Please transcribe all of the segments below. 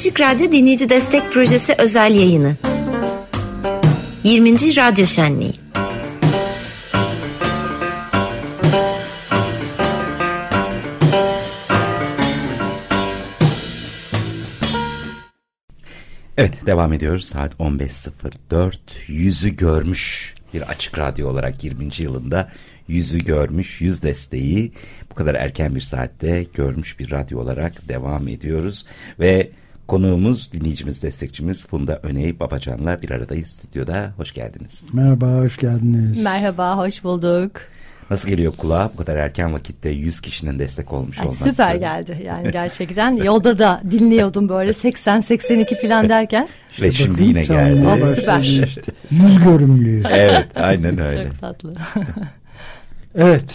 Açık Radyo Dinleyici Destek Projesi özel yayını. 20. Radyo Şenliği. Evet devam ediyoruz saat 15.04 yüzü görmüş bir açık radyo olarak 20. yılında yüzü görmüş yüz desteği bu kadar erken bir saatte görmüş bir radyo olarak devam ediyoruz ve konuğumuz dinleyicimiz destekçimiz Funda Öney Babacan'la bir aradayız stüdyoda hoş geldiniz. Merhaba hoş geldiniz. Merhaba hoş bulduk. Nasıl geliyor kulağa bu kadar erken vakitte 100 kişinin destek olmuş Ay, olması? Süper geldi yani gerçekten yolda da dinliyordum böyle 80-82 falan derken. Ve şimdi yine geldi. Oh, süper. Yüz görümlüğü. evet aynen öyle. Çok tatlı. evet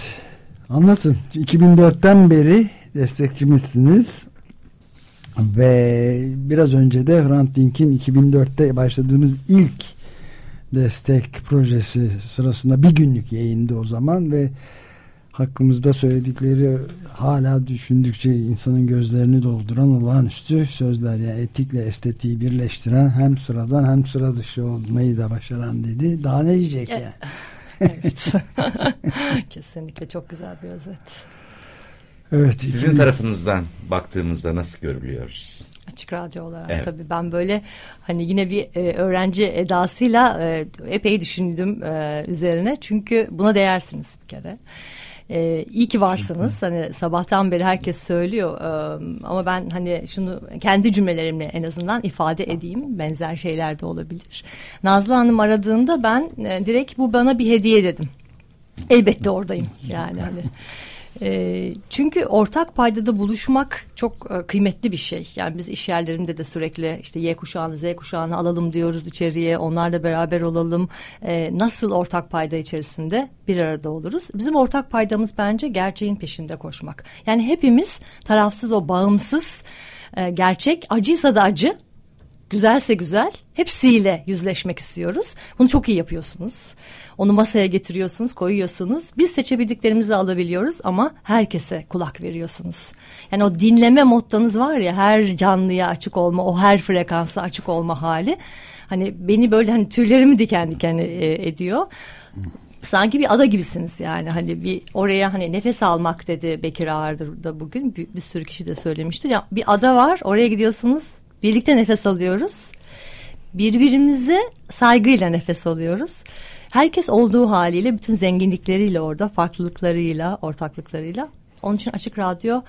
anlatın 2004'ten beri destekçimizsiniz ve biraz önce de Hrant Dink'in 2004'te başladığımız ilk destek projesi sırasında bir günlük yayındı o zaman ve hakkımızda söyledikleri hala düşündükçe insanın gözlerini dolduran olağanüstü sözler yani etikle estetiği birleştiren hem sıradan hem sıra dışı olmayı da başaran dedi. Daha ne diyecek yani? evet. Kesinlikle çok güzel bir özet. Evet. Sizin iki- tarafınızdan baktığımızda nasıl görülüyoruz? Açık radyo olarak Evet. tabii ben böyle hani yine bir e, öğrenci edasıyla e, epey düşündüm e, üzerine çünkü buna değersiniz bir kere. E, iyi ki varsınız hani sabahtan beri herkes söylüyor e, ama ben hani şunu kendi cümlelerimle en azından ifade edeyim benzer şeyler de olabilir. Nazlı Hanım aradığında ben e, direkt bu bana bir hediye dedim. Elbette oradayım yani hani. E, çünkü ortak paydada buluşmak çok e, kıymetli bir şey. Yani biz iş yerlerinde de sürekli işte Y kuşağını, Z kuşağını alalım diyoruz içeriye. Onlarla beraber olalım. E, nasıl ortak payda içerisinde bir arada oluruz? Bizim ortak paydamız bence gerçeğin peşinde koşmak. Yani hepimiz tarafsız o bağımsız e, gerçek acıysa da acı güzelse güzel hepsiyle yüzleşmek istiyoruz. Bunu çok iyi yapıyorsunuz. Onu masaya getiriyorsunuz, koyuyorsunuz. Biz seçebildiklerimizi alabiliyoruz ama herkese kulak veriyorsunuz. Yani o dinleme mottanız var ya her canlıya açık olma, o her frekansa açık olma hali. Hani beni böyle hani tüylerimi diken diken e, ediyor sanki bir ada gibisiniz yani hani bir oraya hani nefes almak dedi Bekir Ağırdır da bugün bir, bir sürü kişi de söylemişti ya bir ada var oraya gidiyorsunuz birlikte nefes alıyoruz birbirimize saygıyla nefes alıyoruz herkes olduğu haliyle bütün zenginlikleriyle orada farklılıklarıyla ortaklıklarıyla onun için açık radyo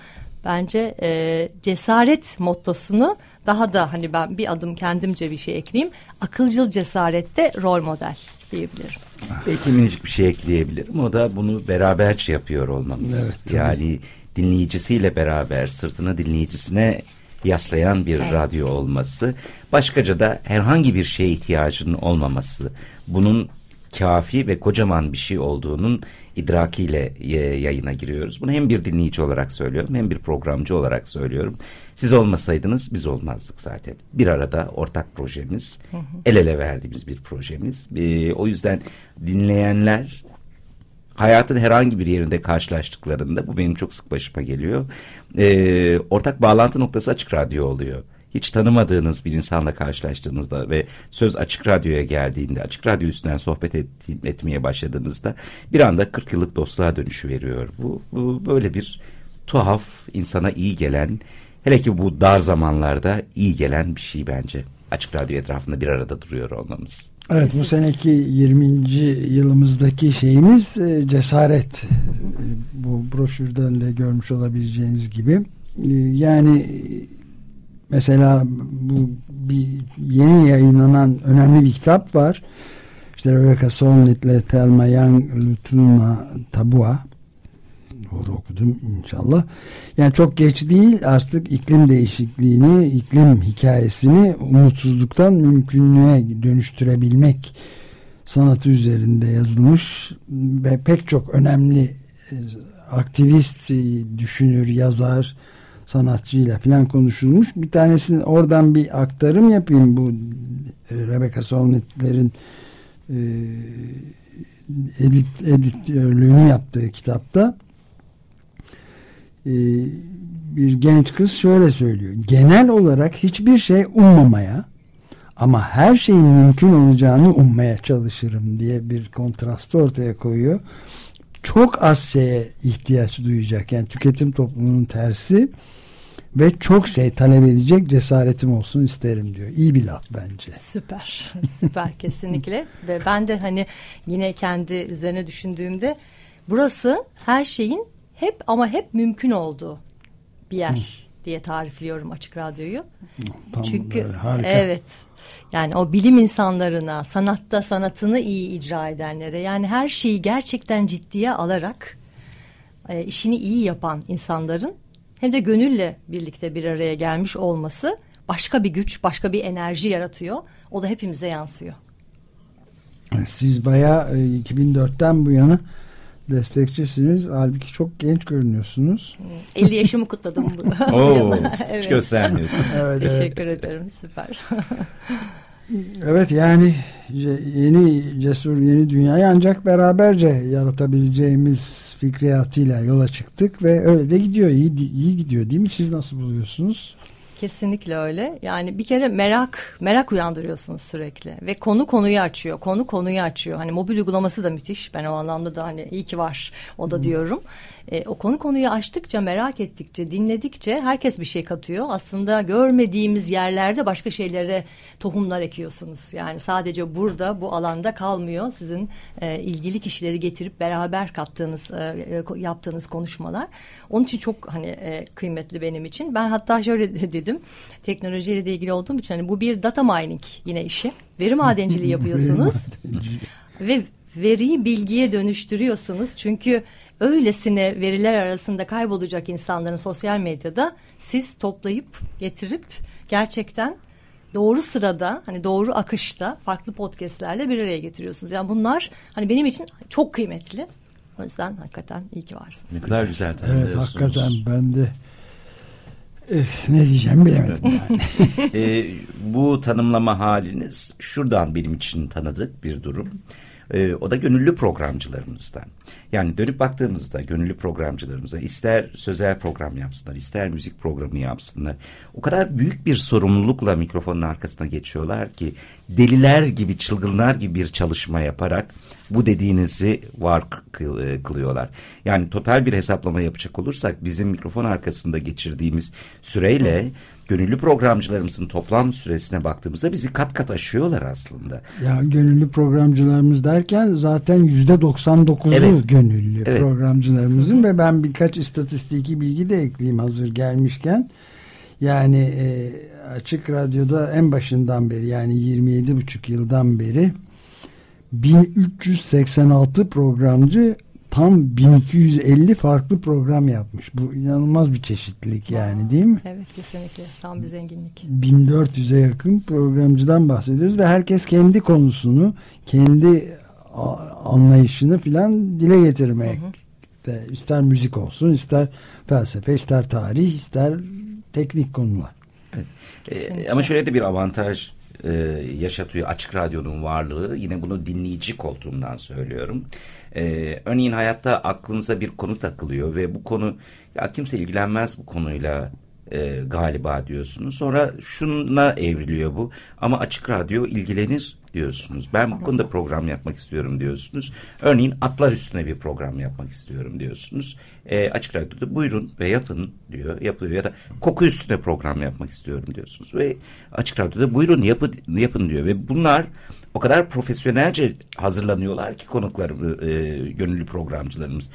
bence e, cesaret mottosunu daha da hani ben bir adım kendimce bir şey ekleyeyim akılcıl cesarette rol model diyebilirim. Belki minicik bir şey ekleyebilirim. O da bunu beraberce yapıyor olmamız. Evet, tabii. yani dinleyicisiyle beraber sırtını dinleyicisine yaslayan bir Evet. radyo olması. Başkaca da herhangi bir şeye ihtiyacının olmaması. Bunun kafi ve kocaman bir şey olduğunun idrakiyle e, yayına giriyoruz. Bunu hem bir dinleyici olarak söylüyorum hem bir programcı olarak söylüyorum. Siz olmasaydınız biz olmazdık zaten. Bir arada ortak projemiz, el ele verdiğimiz bir projemiz. E, o yüzden dinleyenler hayatın herhangi bir yerinde karşılaştıklarında bu benim çok sık başıma geliyor. E, ortak bağlantı noktası açık radyo oluyor. Hiç tanımadığınız bir insanla karşılaştığınızda ve söz açık radyoya geldiğinde, açık radyo üstünden sohbet et, etmeye başladığınızda bir anda 40 yıllık dostluğa dönüşü veriyor. Bu, bu böyle bir tuhaf, insana iyi gelen, hele ki bu dar zamanlarda iyi gelen bir şey bence. Açık radyo etrafında bir arada duruyor olmamız. Evet bu seneki 20. yılımızdaki şeyimiz e, cesaret. E, Bu broşürden de görmüş olabileceğiniz gibi. E, Yani mesela bu bir yeni yayınlanan önemli bir kitap var. İşte Rebecca Solnit ile Thelma Young Lutuma Tabua doğru okudum inşallah. Yani çok geç değil artık iklim değişikliğini, iklim hikayesini umutsuzluktan mümkünlüğe dönüştürebilmek sanatı üzerinde yazılmış ve pek çok önemli e, aktivist, e, düşünür, yazar, sanatçıyla falan konuşulmuş. Bir tanesini oradan bir aktarım yapayım bu e, Rebecca Solnit'lerin e, edit, editörlüğünü yaptığı kitapta. Ee, bir genç kız şöyle söylüyor. Genel olarak hiçbir şey ummamaya ama her şeyin mümkün olacağını ummaya çalışırım diye bir kontrastı ortaya koyuyor. Çok az şeye ihtiyaç duyacak. Yani tüketim toplumunun tersi ve çok şey talep edecek cesaretim olsun isterim diyor. İyi bir laf bence. Süper. Süper kesinlikle. ve ben de hani yine kendi üzerine düşündüğümde burası her şeyin hep ama hep mümkün olduğu bir yer Hı. diye tarifliyorum açık radyoyu. Tam Çünkü harika. evet. Yani o bilim insanlarına, sanatta sanatını iyi icra edenlere yani her şeyi gerçekten ciddiye alarak e, işini iyi yapan insanların hem de gönülle birlikte bir araya gelmiş olması başka bir güç, başka bir enerji yaratıyor. O da hepimize yansıyor. Siz bayağı 2004'ten bu yana destekçisiniz. Halbuki çok genç görünüyorsunuz. 50 yaşımı kutladım. Oo, evet. Hiç göstermiyorsun. evet, Teşekkür evet. ederim. Süper. evet yani yeni cesur yeni dünyayı ancak beraberce yaratabileceğimiz fikriyatıyla yola çıktık ve öyle de gidiyor. İyi, iyi gidiyor değil mi? Siz nasıl buluyorsunuz? Kesinlikle öyle. Yani bir kere merak merak uyandırıyorsunuz sürekli ve konu konuyu açıyor. Konu konuyu açıyor. Hani mobil uygulaması da müthiş. Ben o anlamda da hani iyi ki var o da diyorum. E, o konu konuyu açtıkça, merak ettikçe, dinledikçe herkes bir şey katıyor. Aslında görmediğimiz yerlerde başka şeylere tohumlar ekiyorsunuz. Yani sadece burada bu alanda kalmıyor. Sizin e, ilgili kişileri getirip beraber kattığınız, e, e yaptığınız konuşmalar. Onun için çok hani e, kıymetli benim için. Ben hatta şöyle dedim. Teknolojiyle de ilgili olduğum için hani bu bir data mining yine işi. Veri madenciliği yapıyorsunuz. ve veriyi bilgiye dönüştürüyorsunuz. Çünkü öylesine veriler arasında kaybolacak insanların sosyal medyada siz toplayıp getirip gerçekten doğru sırada hani doğru akışta farklı podcastlerle bir araya getiriyorsunuz. Yani bunlar hani benim için çok kıymetli. O yüzden hakikaten iyi ki varsınız. Ne kadar güzel Evet hakikaten ben de eh, ne diyeceğim bilemedim yani. e, bu tanımlama haliniz şuradan benim için tanıdık bir durum. E, o da gönüllü programcılarımızdan. Yani dönüp baktığımızda gönüllü programcılarımıza ister sözel program yapsınlar, ister müzik programı yapsınlar. O kadar büyük bir sorumlulukla mikrofonun arkasına geçiyorlar ki deliler gibi, çılgınlar gibi bir çalışma yaparak bu dediğinizi var e, kılıyorlar. Yani total bir hesaplama yapacak olursak bizim mikrofon arkasında geçirdiğimiz süreyle gönüllü programcılarımızın toplam süresine baktığımızda bizi kat kat aşıyorlar aslında. Ya gönüllü programcılarımız derken zaten yüzde 99'u evet. Gönüllü evet. programcılarımızın ve ben birkaç istatistiki bilgi de ekleyeyim hazır gelmişken. Yani e, açık radyoda en başından beri yani 27,5 yıldan beri 1386 programcı tam 1250 farklı program yapmış. Bu inanılmaz bir çeşitlilik yani değil mi? Evet kesinlikle. Tam bir zenginlik. 1400'e yakın programcıdan bahsediyoruz ve herkes kendi konusunu, kendi anlayışını filan dile getirmek. Hı hı. İster müzik olsun, ister felsefe, ister tarih, ister teknik konular. Evet. Ee, ama şöyle de bir avantaj e, yaşatıyor açık radyonun varlığı. Yine bunu dinleyici koltuğumdan söylüyorum. E, örneğin hayatta aklınıza bir konu takılıyor ve bu konu ya kimse ilgilenmez bu konuyla e, galiba diyorsunuz. Sonra şuna evriliyor bu. Ama açık radyo ilgilenir diyorsunuz. Ben bu konuda program yapmak istiyorum diyorsunuz. Örneğin atlar üstüne bir program yapmak istiyorum diyorsunuz. E, açık radyoda buyurun ve yapın diyor. Yapıyor ya da koku üstüne program yapmak istiyorum diyorsunuz. Ve açık radyoda buyurun yapın, yapın diyor. Ve bunlar o kadar profesyonelce hazırlanıyorlar ki konuklar e, gönüllü programcılarımız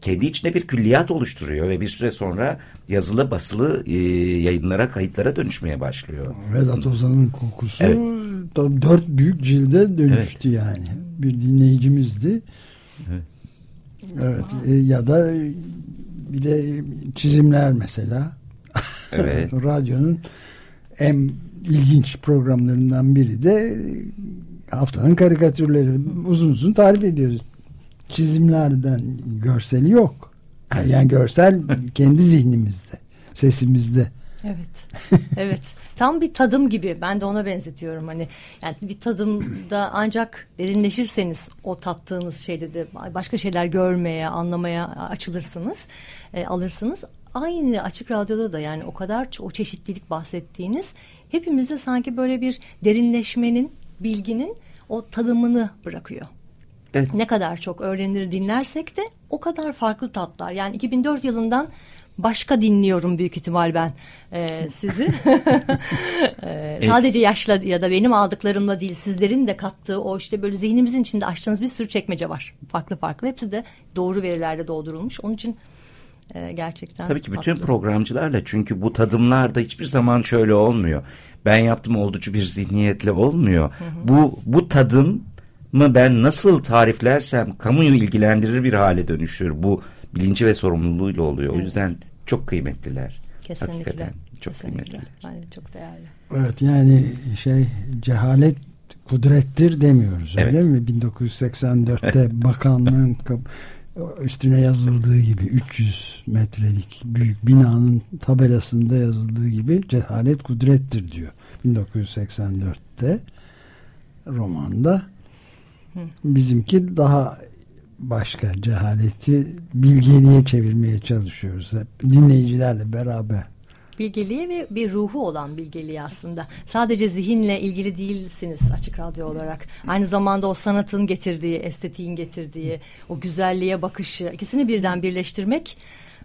kendi içinde bir külliyat oluşturuyor ve bir süre sonra yazılı basılı e, yayınlara kayıtlara dönüşmeye başlıyor. Vedat Ozan'ın kokusu evet. dört büyük cilde dönüştü evet. yani. Bir dinleyicimizdi. Evet. evet. E, ya da bir de çizimler mesela. Evet. Radyonun en ilginç programlarından biri de haftanın karikatürleri uzun uzun tarif ediyoruz çizimlerden görseli yok. Yani görsel kendi zihnimizde, sesimizde. Evet. Evet. Tam bir tadım gibi. Ben de ona benzetiyorum. Hani yani bir tadımda ancak derinleşirseniz o tattığınız şeyde de başka şeyler görmeye, anlamaya açılırsınız, e, alırsınız. aynı açık radyoda da yani o kadar o çeşitlilik bahsettiğiniz hepimizde sanki böyle bir derinleşmenin, bilginin o tadımını bırakıyor. Evet. Ne kadar çok öğrenir dinlersek de o kadar farklı tatlar. Yani 2004 yılından başka dinliyorum büyük ihtimal ben e, sizi. e, sadece yaşla ya da benim aldıklarımla değil sizlerin de kattığı o işte böyle zihnimizin içinde açtığınız bir sürü çekmece var. Farklı farklı hepsi de doğru verilerle doldurulmuş. Onun için e, gerçekten Tabii ki bütün tatlı. programcılarla çünkü bu tadımlarda hiçbir zaman şöyle olmuyor. Ben yaptım olducu bir zihniyetle olmuyor. Hı hı. Bu bu tadım mı ben nasıl tariflersem kamuyu ilgilendirir bir hale dönüşür. Bu bilinci ve sorumluluğuyla oluyor. Evet. O yüzden çok kıymetliler. Kesinlikle. Hakikaten çok Kesinlikle. kıymetliler. Yani çok değerli. Evet yani şey cehalet kudrettir demiyoruz evet. öyle mi? 1984'te bakanlığın üstüne yazıldığı gibi 300 metrelik büyük binanın tabelasında yazıldığı gibi cehalet kudrettir diyor. 1984'te romanda bizimki daha başka cehaleti bilgeliğe çevirmeye çalışıyoruz. Hep dinleyicilerle beraber. Bilgeliğe ve bir ruhu olan bilgeliği aslında. Sadece zihinle ilgili değilsiniz açık radyo olarak. Aynı zamanda o sanatın getirdiği, estetiğin getirdiği, o güzelliğe bakışı ikisini birden birleştirmek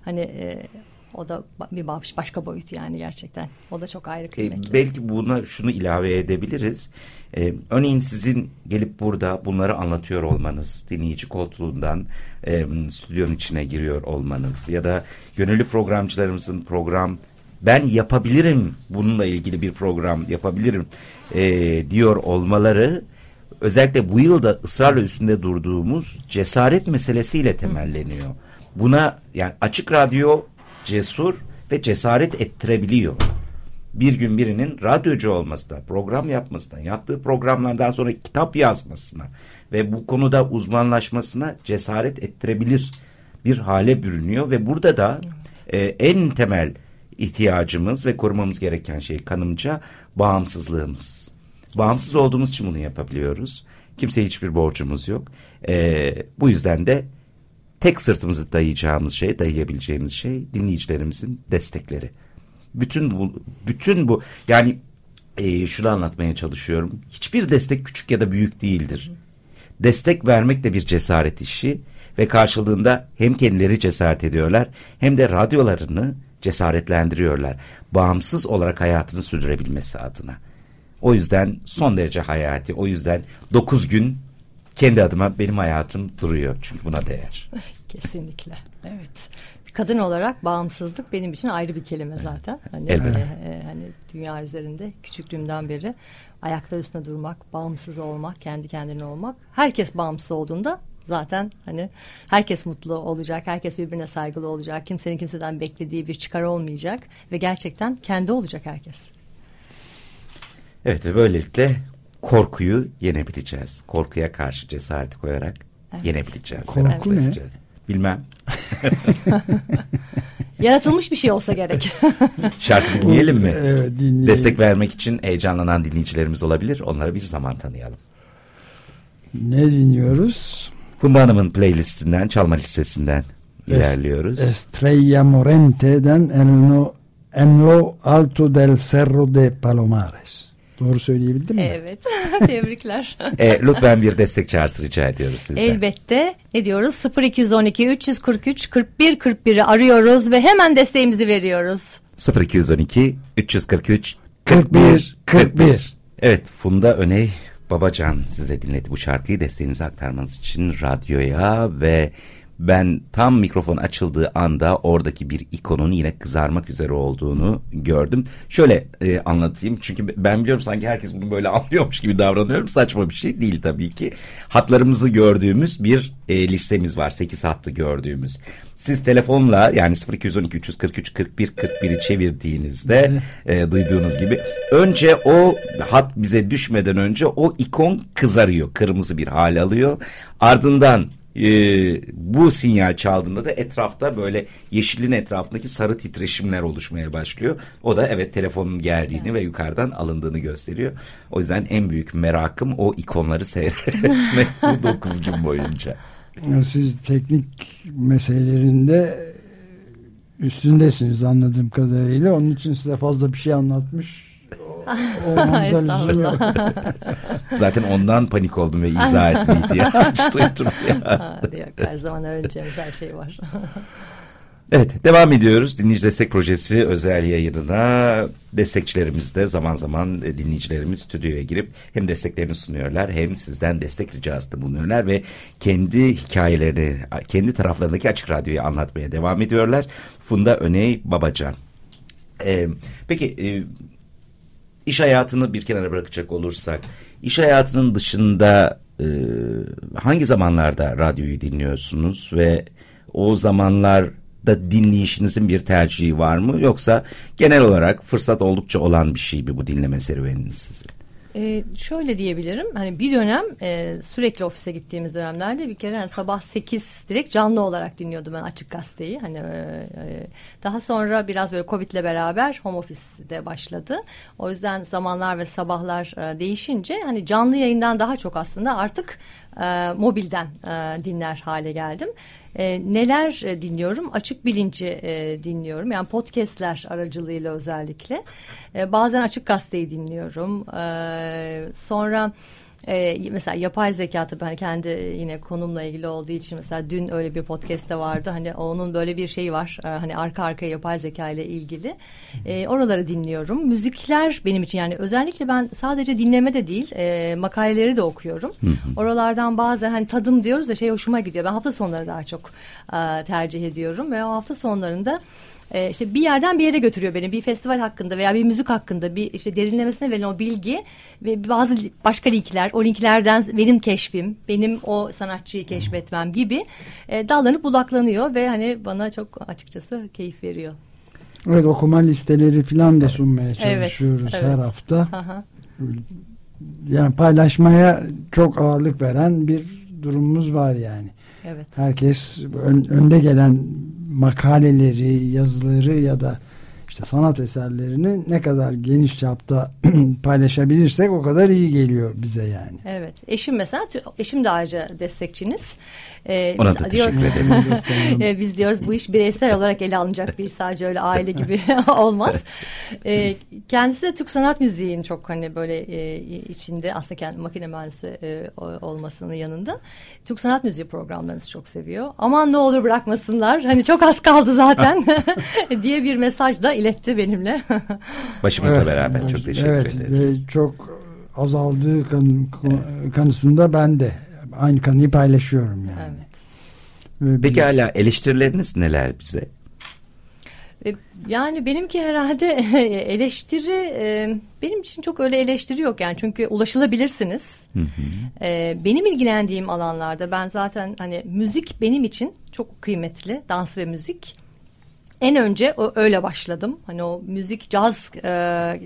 hani e, o da bir başka boyut yani gerçekten. O da çok ayrı kıymetli. E, belki buna şunu ilave edebiliriz. E, örneğin sizin gelip burada bunları anlatıyor olmanız, dinleyici koltuğundan e, stüdyonun içine giriyor olmanız ya da gönüllü programcılarımızın program ben yapabilirim bununla ilgili bir program yapabilirim e, diyor olmaları özellikle bu yılda ısrarla üstünde durduğumuz cesaret meselesiyle temelleniyor. Buna yani açık radyo cesur ve cesaret ettirebiliyor. Bir gün birinin radyocu olmasına, program yapmasına, yaptığı programlardan sonra kitap yazmasına ve bu konuda uzmanlaşmasına cesaret ettirebilir bir hale bürünüyor ve burada da e, en temel ihtiyacımız ve korumamız gereken şey kanımca bağımsızlığımız. Bağımsız olduğumuz için bunu yapabiliyoruz. Kimseye hiçbir borcumuz yok. E, bu yüzden de tek sırtımızı dayayacağımız şey, dayayabileceğimiz şey dinleyicilerimizin destekleri. Bütün bu, bütün bu yani e, şunu anlatmaya çalışıyorum. Hiçbir destek küçük ya da büyük değildir. Destek vermek de bir cesaret işi ve karşılığında hem kendileri cesaret ediyorlar hem de radyolarını cesaretlendiriyorlar. Bağımsız olarak hayatını sürdürebilmesi adına. O yüzden son derece hayati. O yüzden dokuz gün kendi adıma benim hayatım duruyor. Çünkü buna değer. Kesinlikle. Evet. Kadın olarak bağımsızlık benim için ayrı bir kelime zaten. Hani, Elbette. E, hani dünya üzerinde küçüklüğümden beri ayaklar üstünde durmak, bağımsız olmak, kendi kendine olmak. Herkes bağımsız olduğunda zaten hani herkes mutlu olacak, herkes birbirine saygılı olacak, kimsenin kimseden beklediği bir çıkar olmayacak ve gerçekten kendi olacak herkes. Evet ve böylelikle korkuyu yenebileceğiz. Korkuya karşı cesareti koyarak evet. yenebileceğiz. Korku ne? Bilmem. Yaratılmış bir şey olsa gerek. Şarkı dinleyelim mi? Evet dinleyelim. Destek vermek için heyecanlanan dinleyicilerimiz olabilir. Onlara bir zaman tanıyalım. Ne dinliyoruz? Funda Hanım'ın playlistinden, çalma listesinden es, ilerliyoruz. Estrella Morente'den Enlo, Enlo Alto del Cerro de Palomares. Doğru söyleyebildim mi? Evet. Tebrikler. e, lütfen bir destek çağrısı rica ediyoruz sizden. Elbette. Ne diyoruz? 0212 343 41 41'i arıyoruz ve hemen desteğimizi veriyoruz. 0212 343 41 41. Evet Funda Öney Babacan size dinledi bu şarkıyı desteğinizi aktarmanız için radyoya ve ben tam mikrofon açıldığı anda oradaki bir ikonun yine kızarmak üzere olduğunu gördüm. Şöyle e, anlatayım çünkü ben biliyorum sanki herkes bunu böyle anlıyormuş gibi davranıyorum. Saçma bir şey değil tabii ki. Hatlarımızı gördüğümüz bir e, listemiz var. 8 hattı gördüğümüz. Siz telefonla yani 0212 343 41 41'i çevirdiğinizde e, duyduğunuz gibi önce o hat bize düşmeden önce o ikon kızarıyor. Kırmızı bir hal alıyor. Ardından e, bu sinyal çaldığında da etrafta böyle yeşilin etrafındaki sarı titreşimler oluşmaya başlıyor. O da evet telefonun geldiğini evet. ve yukarıdan alındığını gösteriyor. O yüzden en büyük merakım o ikonları seyretmek bu dokuz gün boyunca. Siz teknik meselelerinde üstündesiniz anladığım kadarıyla. Onun için size fazla bir şey anlatmış Zaten ondan panik oldum ve izah etmeyi diye hiç duydum ya. her zaman öğreneceğimiz her şey var. Evet devam ediyoruz. Dinleyici Destek Projesi özel yayınına destekçilerimiz de zaman zaman e, dinleyicilerimiz stüdyoya girip hem desteklerini sunuyorlar hem sizden destek ricasında bulunuyorlar ve kendi hikayelerini, kendi taraflarındaki açık radyoyu anlatmaya devam ediyorlar. Funda Öney Babacan. Ee, peki e, iş hayatını bir kenara bırakacak olursak iş hayatının dışında e, hangi zamanlarda radyoyu dinliyorsunuz ve o zamanlar da dinleyişinizin bir tercihi var mı yoksa genel olarak fırsat oldukça olan bir şey mi bu dinleme serüveniniz sizin? Ee, şöyle diyebilirim hani bir dönem e, sürekli ofise gittiğimiz dönemlerde bir kere hani sabah 8 direkt canlı olarak dinliyordum ben açık gazeteyi. Hani e, e, daha sonra biraz böyle Covid ile beraber home office'de başladı. O yüzden zamanlar ve sabahlar e, değişince hani canlı yayından daha çok aslında artık e, mobilden e, dinler hale geldim. E, neler e, dinliyorum? Açık bilinci e, dinliyorum. Yani podcastler aracılığıyla özellikle. E, bazen açık gazeteyi dinliyorum. E, sonra e, mesela yapay zeka tabii hani kendi yine konumla ilgili olduğu için mesela dün öyle bir podcast'te vardı. Hani onun böyle bir şeyi var. E, hani arka arkaya yapay zeka ile ilgili. E, oraları dinliyorum. Müzikler benim için yani özellikle ben sadece dinleme de değil e, makaleleri de okuyorum. Oralardan bazen hani tadım diyoruz da şey hoşuma gidiyor. Ben hafta sonları daha çok e, tercih ediyorum ve o hafta sonlarında e, işte bir yerden bir yere götürüyor beni. Bir festival hakkında veya bir müzik hakkında bir işte derinlemesine verilen o bilgi ve bazı başka linkler, o linklerden benim keşfim, benim o sanatçıyı keşfetmem gibi e, dallanıp budaklanıyor ve hani bana çok açıkçası keyif veriyor. Evet okuma listeleri falan da sunmaya çalışıyoruz evet, evet. her hafta. Aha. Yani paylaşmaya çok ağırlık veren bir durumumuz var yani. Evet. Herkes ön, önde gelen makaleleri, yazıları ya da işte sanat eserlerini ne kadar geniş çapta paylaşabilirsek o kadar iyi geliyor bize yani. Evet. Eşim mesela eşim de ayrıca destekçiniz. Ee, Ona da diyor, teşekkür ederiz. Ee, biz diyoruz bu iş bireysel olarak ele alınacak bir sadece öyle aile gibi olmaz. Ee, kendisi de Türk sanat müziğin çok hani böyle e, içinde aslında kendi makine mühendisi e, olmasının yanında Türk sanat müziği programlarınızı çok seviyor. Aman ne olur bırakmasınlar. Hani çok az kaldı zaten diye bir mesaj da iletti benimle. Başımızla evet, beraber çok teşekkür evet, ederiz. Çok azaldığı kan, evet. kanısında ben de aynı kanıyı paylaşıyorum yani. Evet. Peki hala eleştirileriniz neler bize? E, yani benimki herhalde eleştiri e, benim için çok öyle eleştiri yok yani çünkü ulaşılabilirsiniz. Hı hı. E, benim ilgilendiğim alanlarda ben zaten hani müzik benim için çok kıymetli dans ve müzik en önce o, öyle başladım. Hani o müzik, caz, e,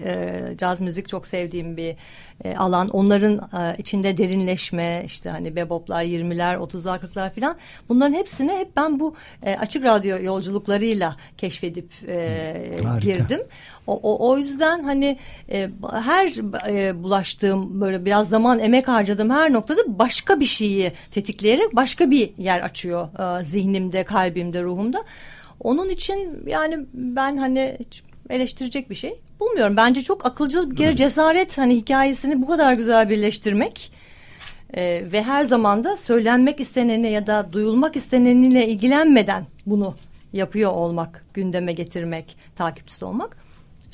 e, caz müzik çok sevdiğim bir e, alan. Onların e, içinde derinleşme, işte hani beboplar, 20'ler, 30'lar, 40'lar falan. Bunların hepsini hep ben bu e, açık radyo yolculuklarıyla keşfedip e, girdim. O, o, o yüzden hani e, her e, bulaştığım böyle biraz zaman emek harcadığım her noktada başka bir şeyi tetikleyerek başka bir yer açıyor e, zihnimde, kalbimde, ruhumda. Onun için yani ben hani eleştirecek bir şey bulmuyorum. Bence çok akılcı bir kere cesaret hani hikayesini bu kadar güzel birleştirmek e, ve her zaman da söylenmek istenene ya da duyulmak isteneniyle ilgilenmeden bunu yapıyor olmak, gündeme getirmek, takipçisi olmak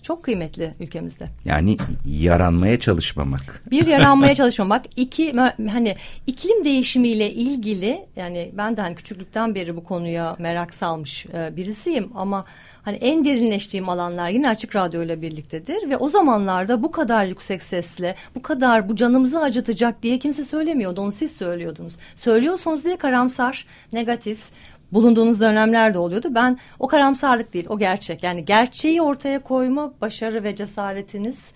çok kıymetli ülkemizde. Yani yaranmaya çalışmamak. Bir yaranmaya çalışmamak. iki hani iklim değişimiyle ilgili yani ben de hani küçüklükten beri bu konuya merak salmış e, birisiyim ama hani en derinleştiğim alanlar yine açık radyo ile birliktedir ve o zamanlarda bu kadar yüksek sesle bu kadar bu canımızı acıtacak diye kimse söylemiyordu onu siz söylüyordunuz. Söylüyorsunuz diye karamsar, negatif bulunduğunuz dönemler de oluyordu. Ben o karamsarlık değil, o gerçek. Yani gerçeği ortaya koyma başarı ve cesaretiniz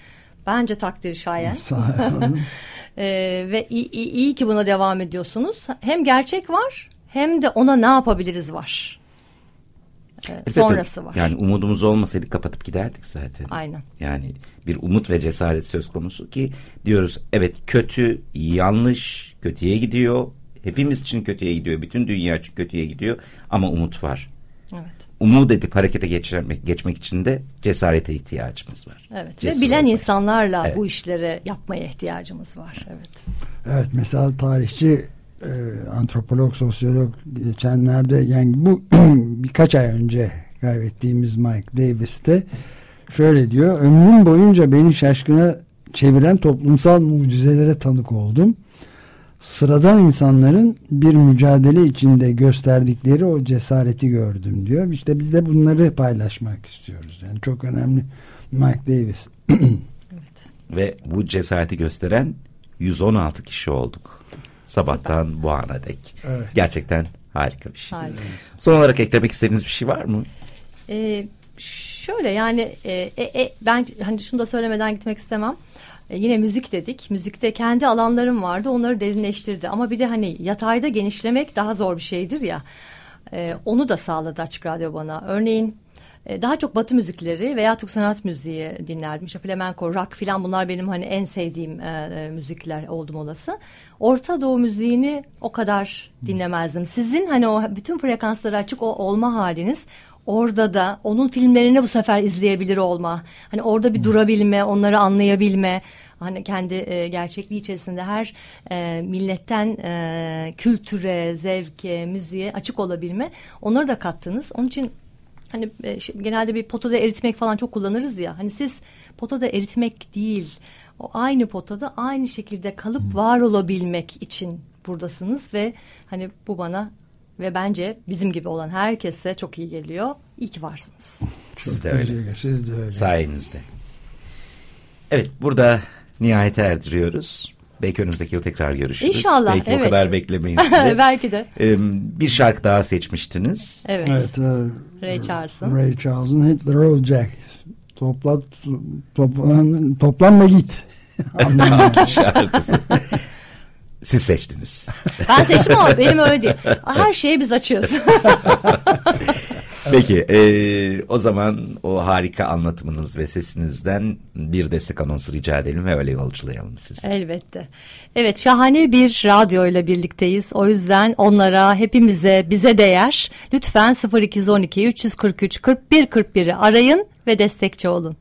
bence takdiri şayan. ee, ve iyi, iyi ki buna devam ediyorsunuz. Hem gerçek var hem de ona ne yapabiliriz var. Ee, evet, sonrası var. Yani umudumuz olmasaydı kapatıp giderdik zaten. Aynen. Yani bir umut ve cesaret söz konusu ki diyoruz evet kötü, yanlış, kötüye gidiyor Hepimiz için kötüye gidiyor. Bütün dünya için kötüye gidiyor. Ama umut var. Evet. umut edip harekete geçmek, geçmek için de cesarete ihtiyacımız var. Evet Cesur ve bilen olmak. insanlarla Evet. bu işleri yapmaya ihtiyacımız var. Evet. Evet mesela tarihçi e, antropolog, sosyolog geçenlerde yani bu birkaç ay önce kaybettiğimiz Mike Davis de şöyle diyor. Ömrüm boyunca beni şaşkına çeviren toplumsal mucizelere tanık oldum. Sıradan insanların bir mücadele içinde gösterdikleri o cesareti gördüm diyor. İşte biz de bunları paylaşmak istiyoruz. Yani çok önemli Mike Davis. Ve bu cesareti gösteren 116 kişi olduk. Sabahtan bu ana dek. Evet. Gerçekten harika bir şey. Harika. Son olarak eklemek istediğiniz bir şey var mı? Ee, şöyle yani e, e, e, ben hani şunu da söylemeden gitmek istemem. E, yine müzik dedik. Müzikte kendi alanlarım vardı. Onları derinleştirdi. Ama bir de hani yatayda genişlemek daha zor bir şeydir ya. E, onu da sağladı Açık Radyo bana. Örneğin daha çok batı müzikleri veya Türk sanat müziği dinlerdim. İşte flamenco, rock filan bunlar benim hani en sevdiğim e, e, müzikler oldum olası. Orta Doğu müziğini o kadar dinlemezdim. Sizin hani o bütün frekansları açık o olma haliniz orada da onun filmlerini bu sefer izleyebilir olma. Hani orada bir durabilme, onları anlayabilme. Hani kendi e, gerçekliği içerisinde her e, milletten e, kültüre, zevke, müziğe açık olabilme. Onları da kattınız. Onun için hani e, şey, genelde bir potada eritmek falan çok kullanırız ya. Hani siz potada eritmek değil. O aynı potada aynı şekilde kalıp var olabilmek için buradasınız ve hani bu bana ve bence bizim gibi olan herkese çok iyi geliyor. İyi ki varsınız. Siz de öyle. Siz de öyle. Sayenizde. Evet burada nihayete erdiriyoruz. Belki önümüzdeki yıl tekrar görüşürüz. İnşallah, Belki o evet. kadar beklemeyiz. Belki de. Ee, bir şarkı daha seçmiştiniz. Evet. Evet. e, Ray Charles'ın. Ray Charles'ın Hit the Road Jack. Topla, toplan, toplanma git. Şarkısı. Siz seçtiniz. Ben seçtim ama benim öyle değil. Her şeye biz açığız. Peki e, o zaman o harika anlatımınız ve sesinizden bir destek anonsu rica edelim ve öyle yolculayalım sizi. Elbette. Evet şahane bir radyo ile birlikteyiz. O yüzden onlara hepimize bize değer. Lütfen 0212 343 41 41'i arayın ve destekçi olun.